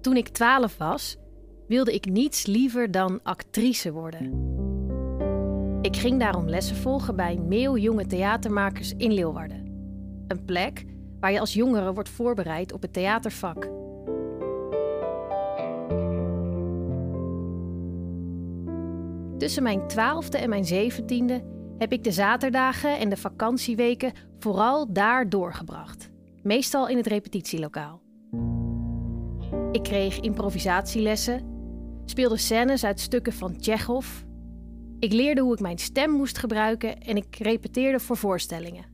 Toen ik 12 was, wilde ik niets liever dan actrice worden. Ik ging daarom lessen volgen bij Meeuw Jonge Theatermakers in Leeuwarden. Een plek waar je als jongere wordt voorbereid op het theatervak. Tussen mijn twaalfde en mijn zeventiende heb ik de zaterdagen en de vakantieweken vooral daar doorgebracht. Meestal in het repetitielokaal. Ik kreeg improvisatielessen, speelde scènes uit stukken van Tsjechov. Ik leerde hoe ik mijn stem moest gebruiken en ik repeteerde voor voorstellingen.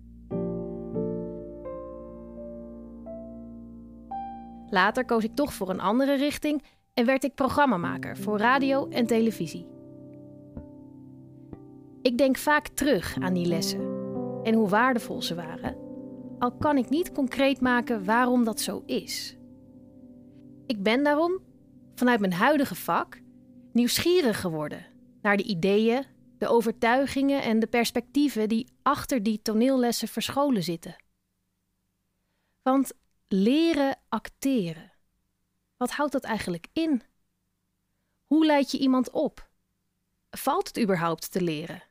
Later koos ik toch voor een andere richting en werd ik programmamaker voor radio en televisie. Ik denk vaak terug aan die lessen en hoe waardevol ze waren, al kan ik niet concreet maken waarom dat zo is. Ik ben daarom, vanuit mijn huidige vak, nieuwsgierig geworden naar de ideeën, de overtuigingen en de perspectieven die achter die toneellessen verscholen zitten. Want leren acteren, wat houdt dat eigenlijk in? Hoe leid je iemand op? Valt het überhaupt te leren?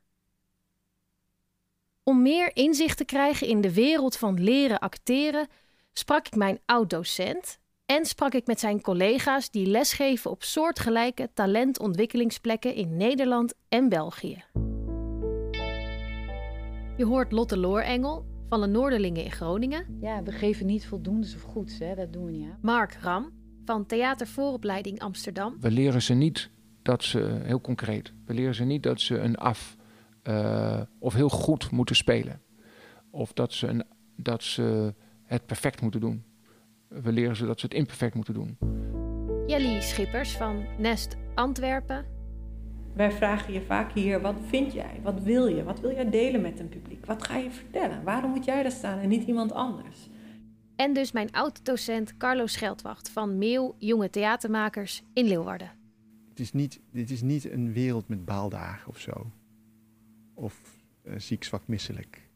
Om meer inzicht te krijgen in de wereld van leren acteren, sprak ik mijn oud-docent en sprak ik met zijn collega's die lesgeven op soortgelijke talentontwikkelingsplekken in Nederland en België. Je hoort Lotte Loorengel van de Noorderlingen in Groningen. Ja, we geven niet voldoende of goeds, hè? dat doen we niet aan. Mark Ram van Theatervooropleiding Amsterdam. We leren ze niet dat ze, heel concreet, we leren ze niet dat ze een af uh, of heel goed moeten spelen. Of dat ze, een, dat ze het perfect moeten doen. We leren ze dat ze het imperfect moeten doen. Jelly Schippers van Nest Antwerpen. Wij vragen je vaak hier, wat vind jij? Wat wil je? Wat wil jij delen met een publiek? Wat ga je vertellen? Waarom moet jij daar staan en niet iemand anders? En dus mijn oud-docent Carlo Scheldwacht van Meeuw Jonge Theatermakers in Leeuwarden. Het is niet, dit is niet een wereld met baaldagen of zo of uh, ziek, zwak, misselijk.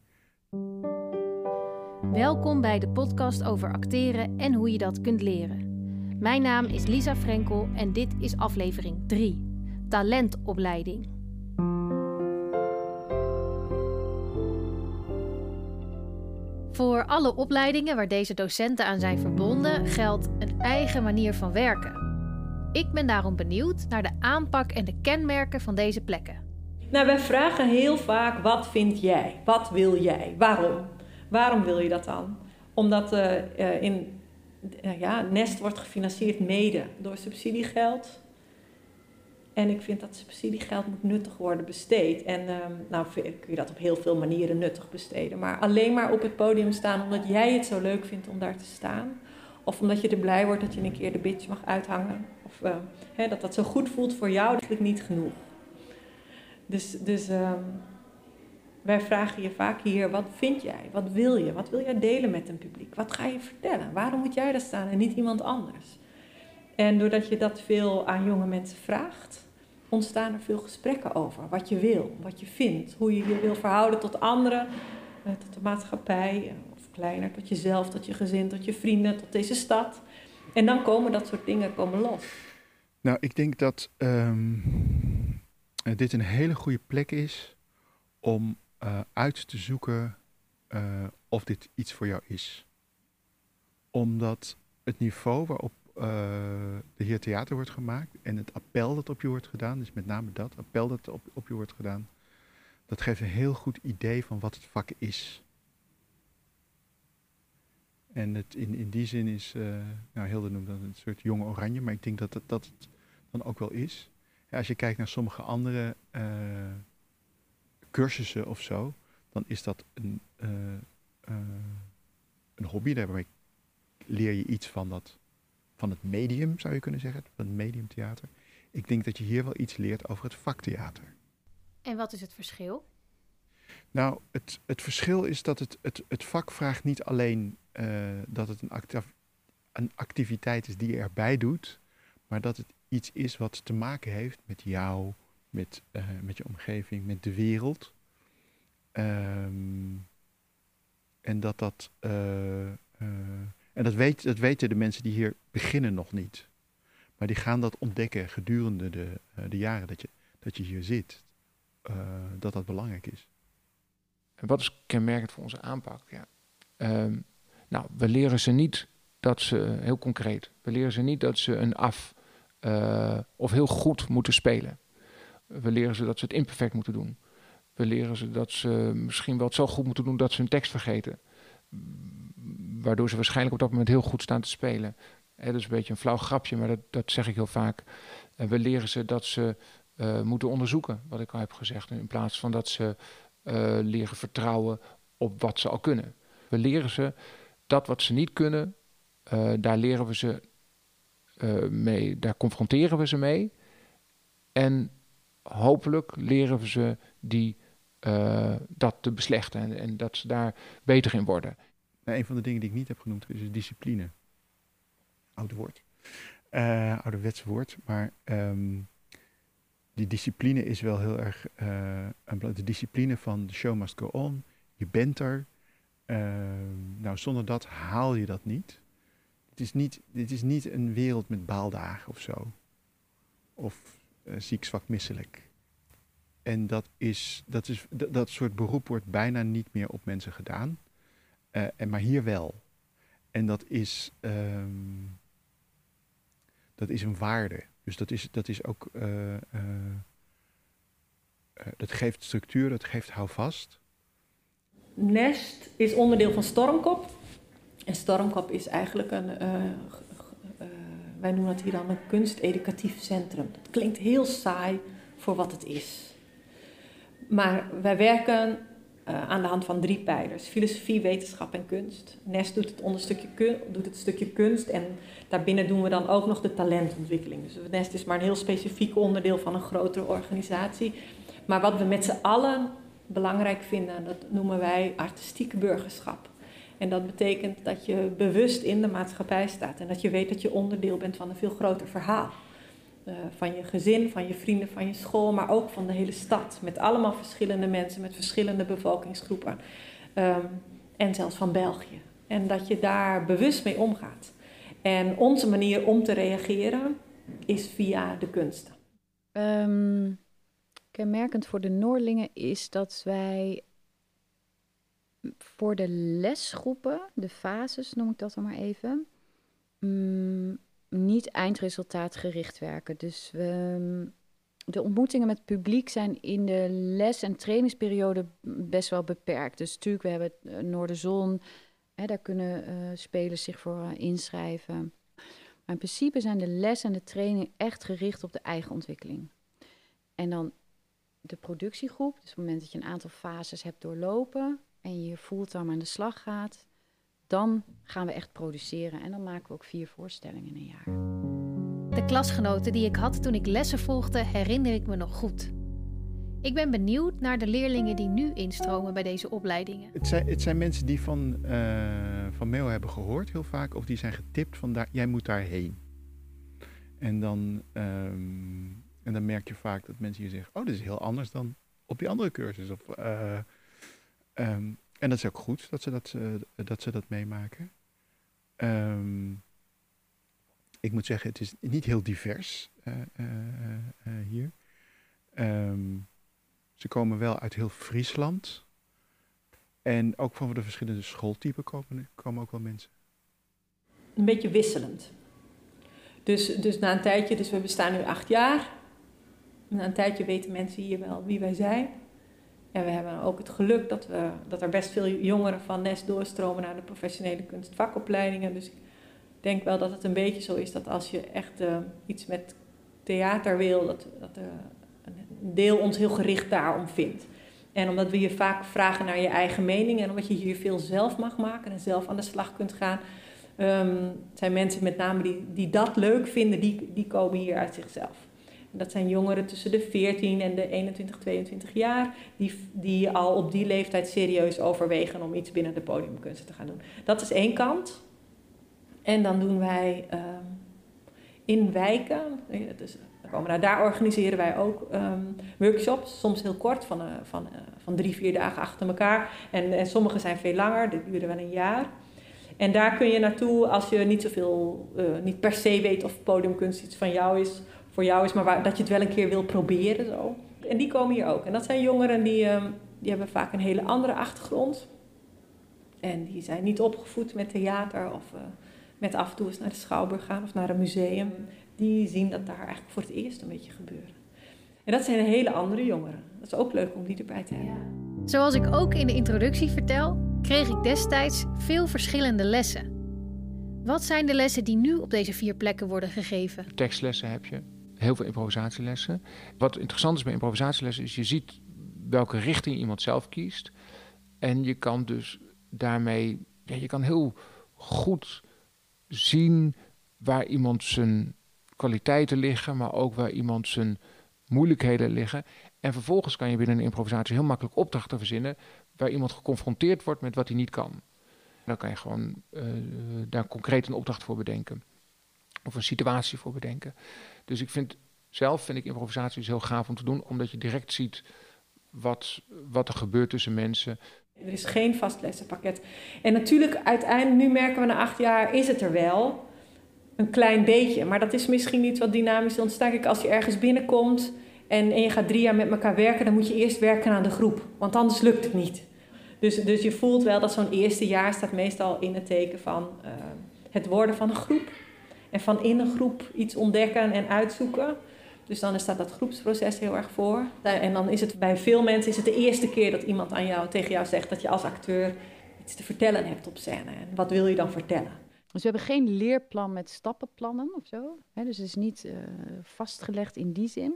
Welkom bij de podcast over acteren en hoe je dat kunt leren. Mijn naam is Lisa Frenkel en dit is aflevering 3: Talentopleiding. Voor alle opleidingen waar deze docenten aan zijn verbonden geldt een eigen manier van werken. Ik ben daarom benieuwd naar de aanpak en de kenmerken van deze plekken. Nou, wij vragen heel vaak: wat vind jij? Wat wil jij? Waarom? Waarom wil je dat dan? Omdat uh, in uh, ja, Nest wordt gefinancierd mede door subsidiegeld. En ik vind dat subsidiegeld moet nuttig worden besteed. En uh, nou kun je dat op heel veel manieren nuttig besteden. Maar alleen maar op het podium staan omdat jij het zo leuk vindt om daar te staan. Of omdat je er blij wordt dat je een keer de bitch mag uithangen. Of hè, dat dat zo goed voelt voor jou, dat is niet genoeg. Dus, dus um, wij vragen je vaak hier, wat vind jij? Wat wil je? Wat wil jij delen met een publiek? Wat ga je vertellen? Waarom moet jij daar staan en niet iemand anders? En doordat je dat veel aan jonge mensen vraagt, ontstaan er veel gesprekken over. Wat je wil, wat je vindt, hoe je je wil verhouden tot anderen, eh, tot de maatschappij, eh, of kleiner, tot jezelf, tot je gezin, tot je vrienden, tot deze stad. En dan komen dat soort dingen komen los. Nou, ik denk dat um, dit een hele goede plek is om uh, uit te zoeken uh, of dit iets voor jou is. Omdat het niveau waarop uh, de heer theater wordt gemaakt en het appel dat op je wordt gedaan, dus met name dat appel dat op, op je wordt gedaan, dat geeft een heel goed idee van wat het vak is. En het, in, in die zin is, nou Hilde noemt dat een soort jonge oranje, maar ik denk dat, dat, dat het dan ook wel is. Ja, als je kijkt naar sommige andere cursussen of zo, dan is dat een, uh, uh, een hobby. Daarmee leer je iets van, dat, van het medium, zou je kunnen zeggen, van het mediumtheater. Ik denk dat je hier wel iets leert over het vaktheater. En wat is het verschil? Nou, het, het verschil is dat het, het, het vak vraagt niet alleen dat het een, een activiteit is die je erbij doet, maar dat het iets is wat te maken heeft met jou, met, uh, met je omgeving, met de wereld. Um, en dat dat. Uh, uh, en dat, weet, dat weten de mensen die hier beginnen nog niet. Maar die gaan dat ontdekken gedurende de, de jaren dat je, dat je hier zit. dat dat belangrijk is. En wat is kenmerkend voor onze aanpak? Ja. Ehm, nou, we leren ze niet dat ze, heel concreet, we leren ze niet dat ze een af of heel goed moeten spelen. We leren ze dat ze het imperfect moeten doen. We leren ze dat ze misschien wel het zo goed moeten doen dat ze hun tekst vergeten. Waardoor ze waarschijnlijk op dat moment heel goed staan te spelen. dat is een beetje een flauw grapje, maar dat, dat zeg ik heel vaak. En we leren ze dat ze uh, moeten onderzoeken, wat ik al heb gezegd. In plaats van dat ze uh, leren vertrouwen op wat ze al kunnen. We leren ze dat wat ze niet kunnen, uh, daar leren we ze mee, daar confronteren we ze mee. En hopelijk leren we ze die, dat te beslechten en, dat ze daar beter in worden. Nou, een van de dingen die ik niet heb genoemd is discipline. Oude woord. ouderwets woord, maar um, die discipline is wel heel erg. Uh, de discipline van de show must go on. Je bent er. Uh, nou, zonder dat haal je dat niet. Het is niet, het is niet een wereld met baaldagen of zo. Of uh, ziek, zwak, misselijk. En dat, is, dat, is, dat, soort beroep wordt bijna niet meer op mensen gedaan. en maar hier wel. En dat is, um, dat is een waarde. Dus dat is, dat is ook, uh, dat geeft structuur, dat geeft houvast. Nest is onderdeel van Stormkop. En Stormkop is eigenlijk een, wij noemen het hier dan een kunsteducatief centrum. Dat klinkt heel saai voor wat het is. Maar wij werken uh, aan de hand van drie pijlers: filosofie, wetenschap en kunst. Nest doet het, onderstukje doet het stukje kunst en daarbinnen doen we dan ook nog de talentontwikkeling. Dus Nest is maar een heel specifiek onderdeel van een grotere organisatie. Maar wat we met z'n allen belangrijk vinden, dat noemen wij artistiek burgerschap. En dat betekent dat je bewust in de maatschappij staat en dat je weet dat je onderdeel bent van een veel groter verhaal. Uh, van je gezin, van je vrienden, van je school, maar ook van de hele stad. Met allemaal verschillende mensen, met verschillende bevolkingsgroepen. Um, en zelfs van België. En dat je daar bewust mee omgaat. En onze manier om te reageren is via de kunsten. Um, kenmerkend voor de Noorlingen is dat wij voor de lesgroepen, de fases noem ik dat dan maar even, um, niet eindresultaatgericht werken. Dus we, de ontmoetingen met het publiek zijn in de les- en trainingsperiode best wel beperkt. Dus natuurlijk, we hebben uh, Noorderzon, hè, daar kunnen uh, spelers zich voor uh, inschrijven. Maar in principe zijn de les en de training echt gericht op de eigen ontwikkeling. En dan de productiegroep, dus op het moment dat je een aantal fases hebt doorlopen en je fulltime aan de slag gaat, dan gaan we echt produceren en dan maken we ook vier voorstellingen in een jaar. De klasgenoten die ik had toen ik lessen volgde, herinner ik me nog goed. Ik ben benieuwd naar de leerlingen die nu instromen bij deze opleidingen. Het zijn, het zijn mensen die van, uh, van Meo hebben gehoord heel vaak, of die zijn getipt van daar, jij moet daarheen. En dan, um, en dan merk je vaak dat mensen hier zeggen, oh, dit is heel anders dan op die andere cursus. Of, uh, um, en dat is ook goed dat ze dat, uh, dat, ze dat meemaken. Um, ik moet zeggen, het is niet heel divers uh, uh, hier. Um, ze komen wel uit heel Friesland. En ook van de verschillende schooltypen komen, komen ook wel mensen. Een beetje wisselend. Dus, dus na een tijdje, dus we bestaan nu acht jaar. Na een tijdje weten mensen hier wel wie wij zijn. En we hebben ook het geluk dat, we, dat er best veel jongeren van Nest doorstromen naar de professionele kunstvakopleidingen. Dus ik denk wel dat het een beetje zo is dat als je echt uh, iets met theater wil, dat, dat uh, een deel ons heel gericht daarom vindt. En omdat we je vaak vragen naar je eigen mening en omdat je hier veel zelf mag maken en zelf aan de slag kunt gaan, um, zijn mensen met name die, die dat leuk vinden, die, die komen hier uit zichzelf. Dat zijn jongeren tussen de 14 en de 21, 22 jaar, die, die al op die leeftijd serieus overwegen om iets binnen de podiumkunsten te gaan doen. Dat is één kant. En dan doen wij uh, in wijken, dus, komen daar organiseren wij ook um, workshops, soms heel kort, van, uh, van, uh, van drie, vier dagen achter elkaar. En, en sommige zijn veel langer, dit duren wel een jaar. En daar kun je naartoe als je niet zoveel, uh, niet per se weet of podiumkunst iets van jou is, voor jou is, maar waar, dat je het wel een keer wil proberen. Zo. En die komen hier ook. En dat zijn jongeren die, uh, die hebben vaak een hele andere achtergrond. En die zijn niet opgevoed met theater of uh, met af en toe eens naar de Schouwburg gaan of naar een museum. Die zien dat daar eigenlijk voor het eerst een beetje gebeuren. En dat zijn hele andere jongeren. Dat is ook leuk om die erbij te hebben. Zoals ik ook in de introductie vertel, kreeg ik destijds veel verschillende lessen. Wat zijn de lessen die nu op deze vier plekken worden gegeven? Tekstlessen heb je, heel veel improvisatielessen. Wat interessant is bij improvisatielessen is je ziet welke richting iemand zelf kiest. En je kan dus daarmee, ja, je kan heel goed zien waar iemand zijn kwaliteiten liggen, maar ook waar iemand zijn moeilijkheden liggen. En vervolgens kan je binnen een improvisatie heel makkelijk opdrachten verzinnen waar iemand geconfronteerd wordt met wat hij niet kan. Dan kan je gewoon uh, daar concreet een opdracht voor bedenken. Of een situatie voor bedenken. Dus ik vind zelf vind ik improvisaties heel gaaf om te doen, omdat je direct ziet wat, wat er gebeurt tussen mensen. Er is geen vast lessenpakket. En natuurlijk, uiteindelijk, nu merken we na acht jaar, is het er wel. Een klein beetje. Maar dat is misschien niet wat dynamisch ontstaan. Kijk, als je ergens binnenkomt en, en je gaat drie jaar met elkaar werken, dan moet je eerst werken aan de groep. Want anders lukt het niet. Dus, dus je voelt wel dat zo'n eerste jaar staat meestal in het teken van uh, het worden van een groep. En van in een groep iets ontdekken en uitzoeken. Dus dan staat dat groepsproces heel erg voor. En dan is het bij veel mensen is het de eerste keer dat iemand aan jou, tegen jou zegt dat je als acteur iets te vertellen hebt op scène. En wat wil je dan vertellen? Dus we hebben geen leerplan met stappenplannen of zo. dus het is niet uh, vastgelegd in die zin.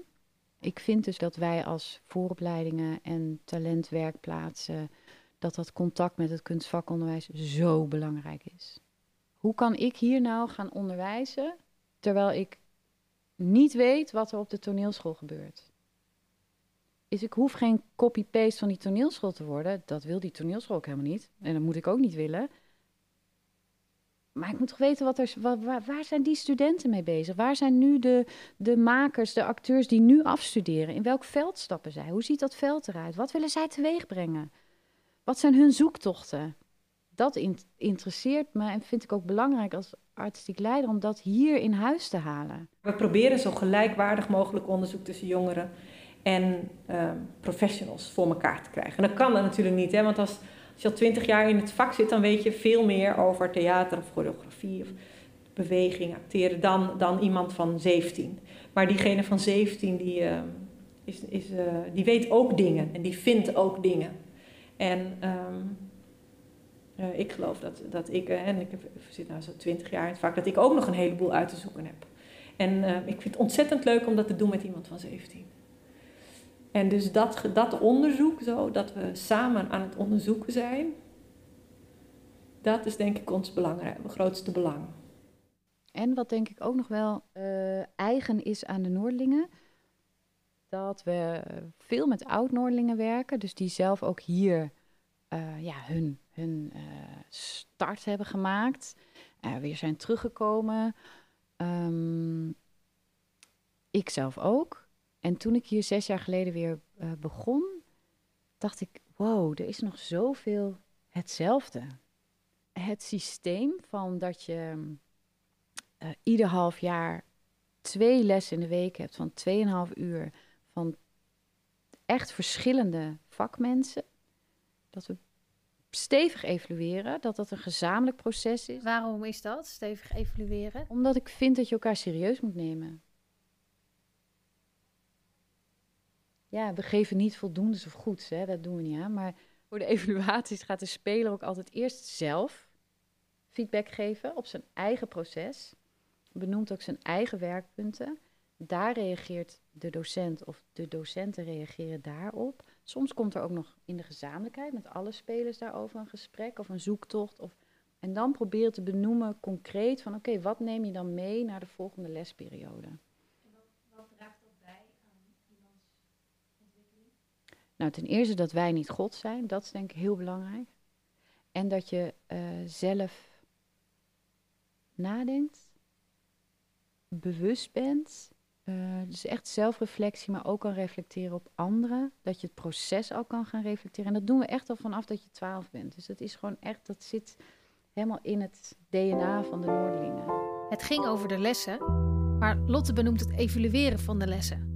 Ik vind dus dat wij als vooropleidingen en talentwerkplaatsen, dat dat contact met het kunstvakonderwijs zo belangrijk is. Hoe kan ik hier nou gaan onderwijzen terwijl ik niet weet wat er op de toneelschool gebeurt? Is ik hoef geen copy-paste van die toneelschool te worden. Dat wil die toneelschool ook helemaal niet. En dat moet ik ook niet willen. Maar ik moet toch weten, wat er, waar, waar, zijn die studenten mee bezig? Waar zijn nu de, de makers, de acteurs die nu afstuderen? In welk veld stappen zij? Hoe ziet dat veld eruit? Wat willen zij teweeg brengen? Wat zijn hun zoektochten? Dat interesseert me en vind ik ook belangrijk als artistiek leider om dat hier in huis te halen. We proberen zo gelijkwaardig mogelijk onderzoek tussen jongeren en uh, professionals voor elkaar te krijgen. En dat kan dat natuurlijk niet, hè? want als je al twintig jaar in het vak zit, dan weet je veel meer over theater of choreografie of beweging, acteren, dan, dan iemand van 17. Maar diegene van 17, die, uh, is, is, uh, die weet ook dingen en die vindt ook dingen. En um, uh, ik geloof dat, dat ik, en ik heb, zit nou zo twintig jaar in het dat ik ook nog een heleboel uit te zoeken heb. En ik vind het ontzettend leuk om dat te doen met iemand van 17. En dus dat, dat onderzoek, zo, dat we samen aan het onderzoeken zijn, dat is denk ik ons belangrijk, grootste belang. En wat denk ik ook nog wel eigen is aan de Noordelingen, dat we veel met oud-Noordelingen werken, dus die zelf ook hier ja, hun, hun uh, start hebben gemaakt, weer zijn teruggekomen. Um, ik zelf ook. En toen ik hier zes jaar geleden weer uh, begon, dacht ik, wow, er is nog zoveel hetzelfde. Het systeem van dat je uh, ieder half jaar twee lessen in de week hebt van 2,5 uur van echt verschillende vakmensen. Dat we stevig evalueren, dat dat een gezamenlijk proces is. Waarom is dat, stevig evalueren? Omdat ik vind dat je elkaar serieus moet nemen. ja, we geven niet voldoendes of goeds, hè, dat doen we niet aan. Maar voor de evaluaties gaat de speler ook altijd eerst zelf feedback geven op zijn eigen proces. Benoemt ook zijn eigen werkpunten. Daar reageert de docent of de docenten reageren daarop. Soms komt er ook nog in de gezamenlijkheid met alle spelers daarover een gesprek of een zoektocht. Of, en dan proberen te benoemen concreet van oké, wat neem je dan mee naar de volgende lesperiode? Nou, ten eerste dat wij niet God zijn, dat is denk ik heel belangrijk. En dat je uh, zelf nadenkt, bewust bent. Uh, dus echt zelfreflectie, maar ook kan reflecteren op anderen. Dat je het proces al kan gaan reflecteren. En dat doen we echt al vanaf dat je twaalf bent. Dus dat is gewoon echt, dat zit helemaal in het DNA van de Noordelingen. Het ging over de lessen, maar Lotte benoemt het evalueren van de lessen.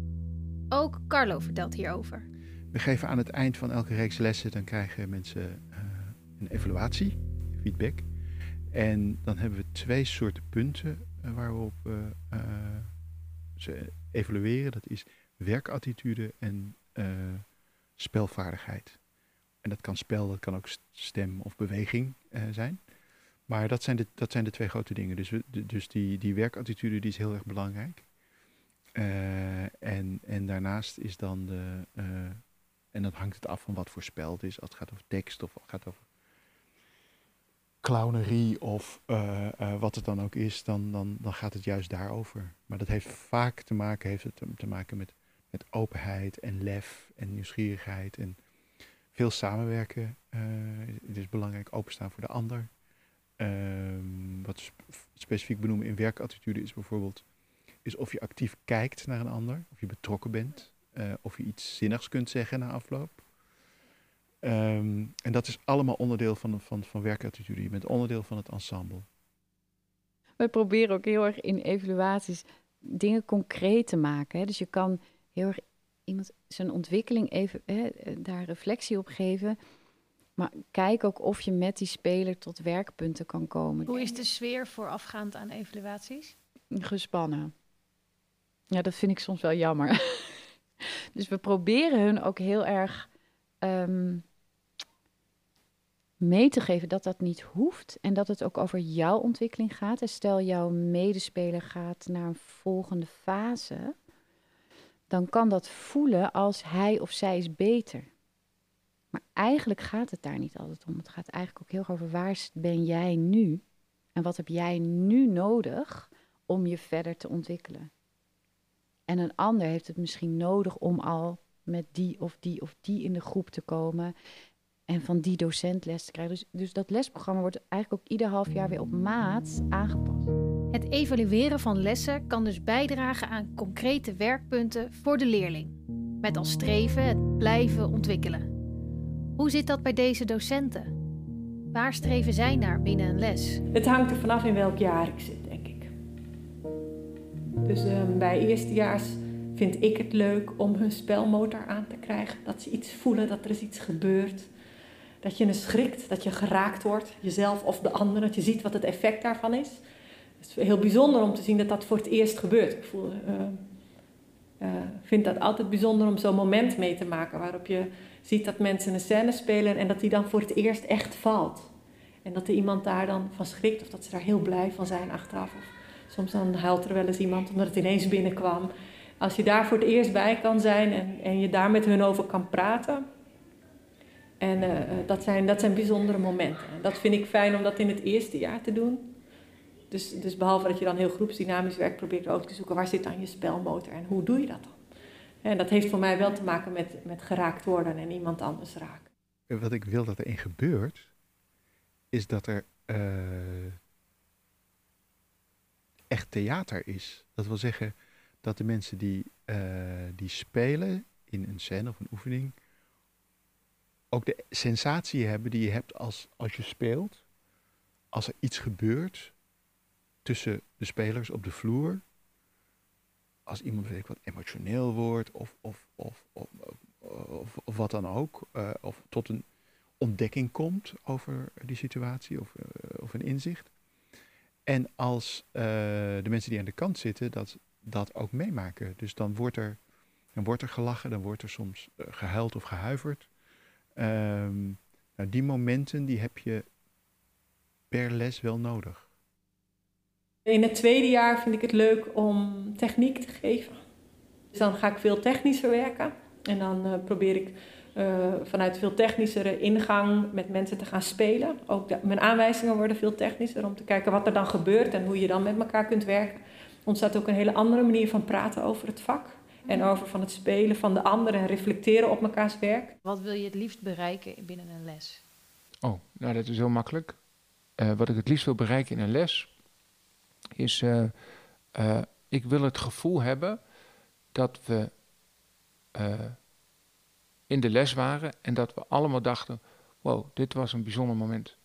Ook Carlo vertelt hierover. We geven aan het eind van elke reeks lessen, dan krijgen mensen uh, een evaluatie, feedback. En dan hebben we twee soorten punten uh, waarop we uh, ze evalueren. Dat is werkattitude en spelvaardigheid. En dat kan spel, dat kan ook stem of beweging zijn. Maar dat zijn de, dat zijn de twee grote dingen. Dus, dus die, die werkattitude die is heel erg belangrijk. Uh, en, en daarnaast is dan de. En dan hangt het af van wat voor spel het is. Als het gaat over tekst of gaat over clownerie of uh, wat het dan ook is, dan, dan, dan gaat het juist daarover. Maar dat heeft vaak te maken, heeft het te maken met, met openheid en lef en nieuwsgierigheid en veel samenwerken. het is belangrijk openstaan voor de ander. Um, wat sp specifiek benoemen in werkattitude is bijvoorbeeld is of je actief kijkt naar een ander, of je betrokken bent, of je iets zinnigs kunt zeggen na afloop. Um, en dat is allemaal onderdeel van, van, van werkattitude. Je bent onderdeel van het ensemble. Wij proberen ook heel erg in evaluaties dingen concreet te maken. Hè? Dus je kan heel erg iemand zijn ontwikkeling even hè, daar reflectie op geven. Maar kijk ook of je met die speler tot werkpunten kan komen. Hoe is de sfeer voorafgaand aan evaluaties? Gespannen. Ja, dat vind ik soms wel jammer. dus we proberen hun ook heel erg um, mee te geven dat dat niet hoeft. En dat het ook over jouw ontwikkeling gaat. En stel jouw medespeler gaat naar een volgende fase. Dan kan dat voelen als hij of zij is beter. Maar eigenlijk gaat het daar niet altijd om. Het gaat eigenlijk ook heel erg over waar ben jij nu? En wat heb jij nu nodig om je verder te ontwikkelen? En een ander heeft het misschien nodig om al met die of die of die in de groep te komen. En van die docent les te krijgen. Dus, dus dat lesprogramma wordt eigenlijk ook ieder half jaar weer op maat aangepast. Het evalueren van lessen kan dus bijdragen aan concrete werkpunten voor de leerling. Met als streven het blijven ontwikkelen. Hoe zit dat bij deze docenten? Waar streven zij naar binnen een les? Het hangt er vanaf in welk jaar ik zit. Dus um, bij eerstejaars vind ik het leuk om hun spelmotor aan te krijgen. Dat ze iets voelen, dat er is iets gebeurt. Dat je er schrikt, dat je geraakt wordt, jezelf of de ander. Dat je ziet wat het effect daarvan is. Het is heel bijzonder om te zien dat dat voor het eerst gebeurt. Ik voel, uh, uh, vind dat altijd bijzonder om zo'n moment mee te maken. Waarop je ziet dat mensen een scène spelen en dat die dan voor het eerst echt valt. En dat er iemand daar dan van schrikt of dat ze daar heel blij van zijn achteraf. Of Soms dan huilt er wel eens iemand omdat het ineens binnenkwam. Als je daar voor het eerst bij kan zijn en, en je daar met hun over kan praten. En uh, dat, zijn, dat zijn bijzondere momenten. Dat vind ik fijn om dat in het eerste jaar te doen. Dus, dus behalve dat je dan heel groepsdynamisch werkt, probeer je ook te zoeken waar zit dan je spelmotor en hoe doe je dat dan? En dat heeft voor mij wel te maken met, met geraakt worden en iemand anders raken. Wat ik wil dat erin gebeurt, is dat er uh, echt theater is. Dat wil zeggen dat de mensen die, uh, die spelen in een scène of een oefening ook de sensatie hebben die je hebt als, als je speelt. Als er iets gebeurt tussen de spelers op de vloer. Als iemand weet ik wat emotioneel wordt of, of, of, of, of, of wat dan ook. Uh, of tot een ontdekking komt over die situatie of, uh, of een inzicht. En als de mensen die aan de kant zitten dat, dat ook meemaken. Dus dan wordt er, dan wordt er gelachen, dan wordt er soms uh, gehuild of gehuiverd. Um, nou, die momenten die heb je per les wel nodig. In het tweede jaar vind ik het leuk om techniek te geven. Dus dan ga ik veel technischer werken. En dan uh, probeer ik uh, vanuit veel technischere ingang met mensen te gaan spelen. Ook mijn aanwijzingen worden veel technischer om te kijken wat er dan gebeurt en hoe je dan met elkaar kunt werken. Ontstaat ook een hele andere manier van praten over het vak. En over van het spelen van de anderen en reflecteren op mekaars werk. Wat wil je het liefst bereiken binnen een les? Oh, nou dat is heel makkelijk. Uh, wat ik het liefst wil bereiken in een les is, uh, uh, ik wil het gevoel hebben dat we in de les waren en dat we allemaal dachten: wow, dit was een bijzonder moment.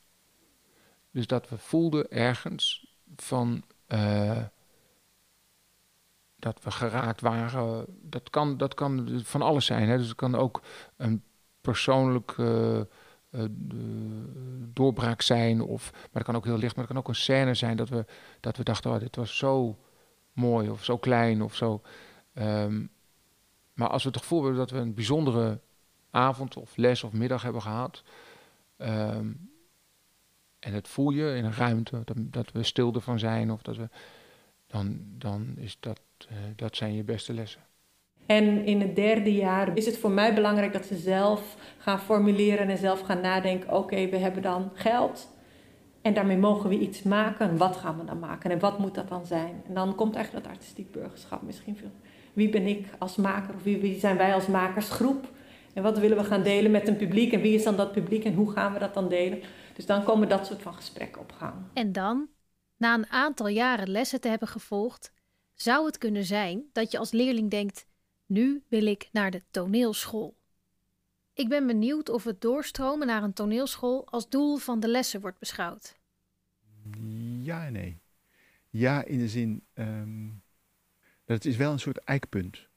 Dus dat we voelden ergens van eh, dat we geraakt waren. Dat kan, dat kan van alles zijn. Hè? Dus het kan ook een persoonlijk uh, uh, doorbraak zijn. Of, maar het kan ook heel licht, maar het kan ook een scène zijn dat we, dat we dachten, oh, dit was zo mooi of zo klein of zo. Um, maar als we het gevoel hebben dat we een bijzondere avond of les of middag hebben gehad. Um, en het voel je in een ruimte, dat, dat we stil ervan zijn, of dat we, dan, dan is dat, dat zijn je beste lessen. En in het derde jaar is het voor mij belangrijk dat ze zelf gaan formuleren en zelf gaan nadenken: oké, okay, we hebben dan geld. En daarmee mogen we iets maken. Wat gaan we dan maken? En wat moet dat dan zijn? En dan komt eigenlijk dat artistiek burgerschap misschien veel. Wie ben ik als maker? Of wie, wie zijn wij als makersgroep? En wat willen we gaan delen met een publiek? En wie is dan dat publiek? En hoe gaan we dat dan delen? Dus dan komen dat soort van gesprekken op gang. En dan, na een aantal jaren lessen te hebben gevolgd, zou het kunnen zijn dat je als leerling denkt: nu wil ik naar de toneelschool. Ik ben benieuwd of het doorstromen naar een toneelschool als doel van de lessen wordt beschouwd. Ja en nee. Ja, in de zin um, dat het is wel een soort eikpunt.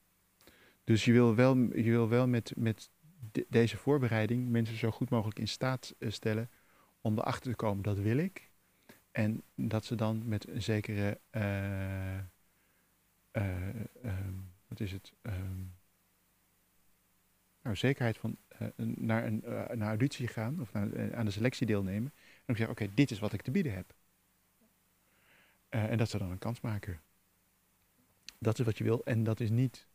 Dus je wil wel, je wil wel met, met deze voorbereiding mensen zo goed mogelijk in staat eh, stellen om erachter te komen, dat wil ik. En dat ze dan met een zekere, uh, uh, um, wat is het, um, nou, zekerheid van uh, naar een naar auditie gaan of naar, aan de selectie deelnemen. En dan zeggen, oké, dit is wat ik te bieden heb. en dat ze dan een kans maken. Dat is wat je wil. En dat is niet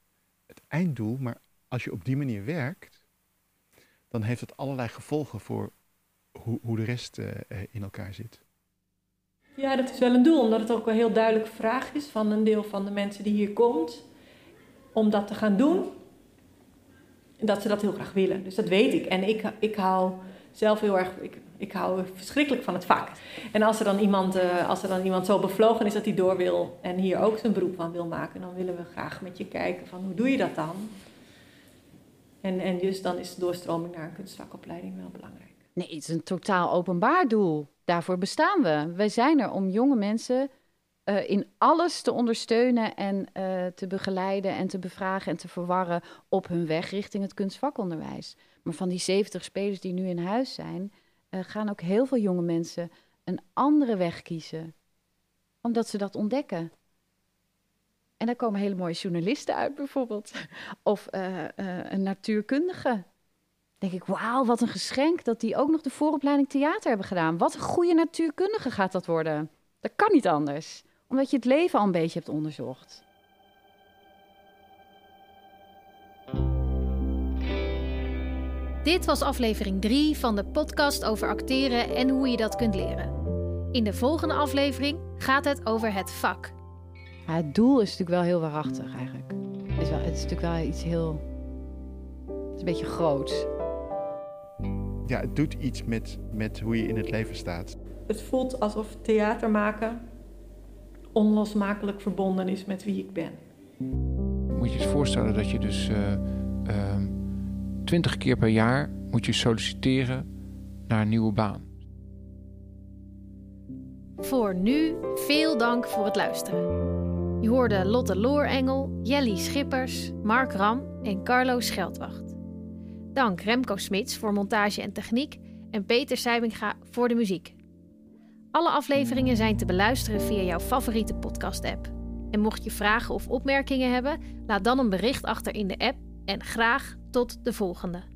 het einddoel, maar als je op die manier werkt, dan heeft het allerlei gevolgen voor hoe, hoe de rest in elkaar zit. Ja, dat is wel een doel, omdat het ook een heel duidelijke vraag is van een deel van de mensen die hier komt, om dat te gaan doen. En dat ze dat heel graag willen. Dus dat weet ik. En ik, ik hou zelf heel erg, ik, ik hou verschrikkelijk van het vak. En als er, dan iemand, uh, als er dan iemand zo bevlogen is dat hij door wil en hier ook zijn beroep van wil maken, dan willen we graag met je kijken van hoe doe je dat dan? En, en dus dan is doorstroming naar een kunstvakopleiding wel belangrijk. Nee, het is een totaal openbaar doel. Daarvoor bestaan we. Wij zijn er om jonge mensen uh, in alles te ondersteunen en uh, te begeleiden en te bevragen en te verwarren op hun weg richting het kunstvakonderwijs. Maar van die 70 spelers die nu in huis zijn, uh, gaan ook heel veel jonge mensen een andere weg kiezen. Omdat ze dat ontdekken. En daar komen hele mooie journalisten uit bijvoorbeeld. Of een natuurkundige denk ik, wauw, wat een geschenk dat die ook nog de vooropleiding theater hebben gedaan. Wat een goede natuurkundige gaat dat worden. Dat kan niet anders, omdat je het leven al een beetje hebt onderzocht. Dit was aflevering 3 van de podcast over acteren en hoe je dat kunt leren. In de volgende aflevering gaat het over het vak. Ja, het doel is natuurlijk wel heel waarachtig eigenlijk. Het is, wel, het is natuurlijk wel iets heel. Het is een beetje groots ja, het doet iets met, met hoe je in het leven staat. Het voelt alsof theater maken onlosmakelijk verbonden is met wie ik ben. Moet je je voorstellen dat je dus uh, uh, twintig keer per jaar moet je solliciteren naar een nieuwe baan. Voor nu veel dank voor het luisteren. Je hoorde Lotte Loorengel, Jelly Schippers, Mark Ram en Carlo Scheldwacht. Dank Remco Smits voor montage en techniek en Peter Seibinga voor de muziek. Alle afleveringen zijn te beluisteren via jouw favoriete podcast-app. En mocht je vragen of opmerkingen hebben, laat dan een bericht achter in de app en graag tot de volgende.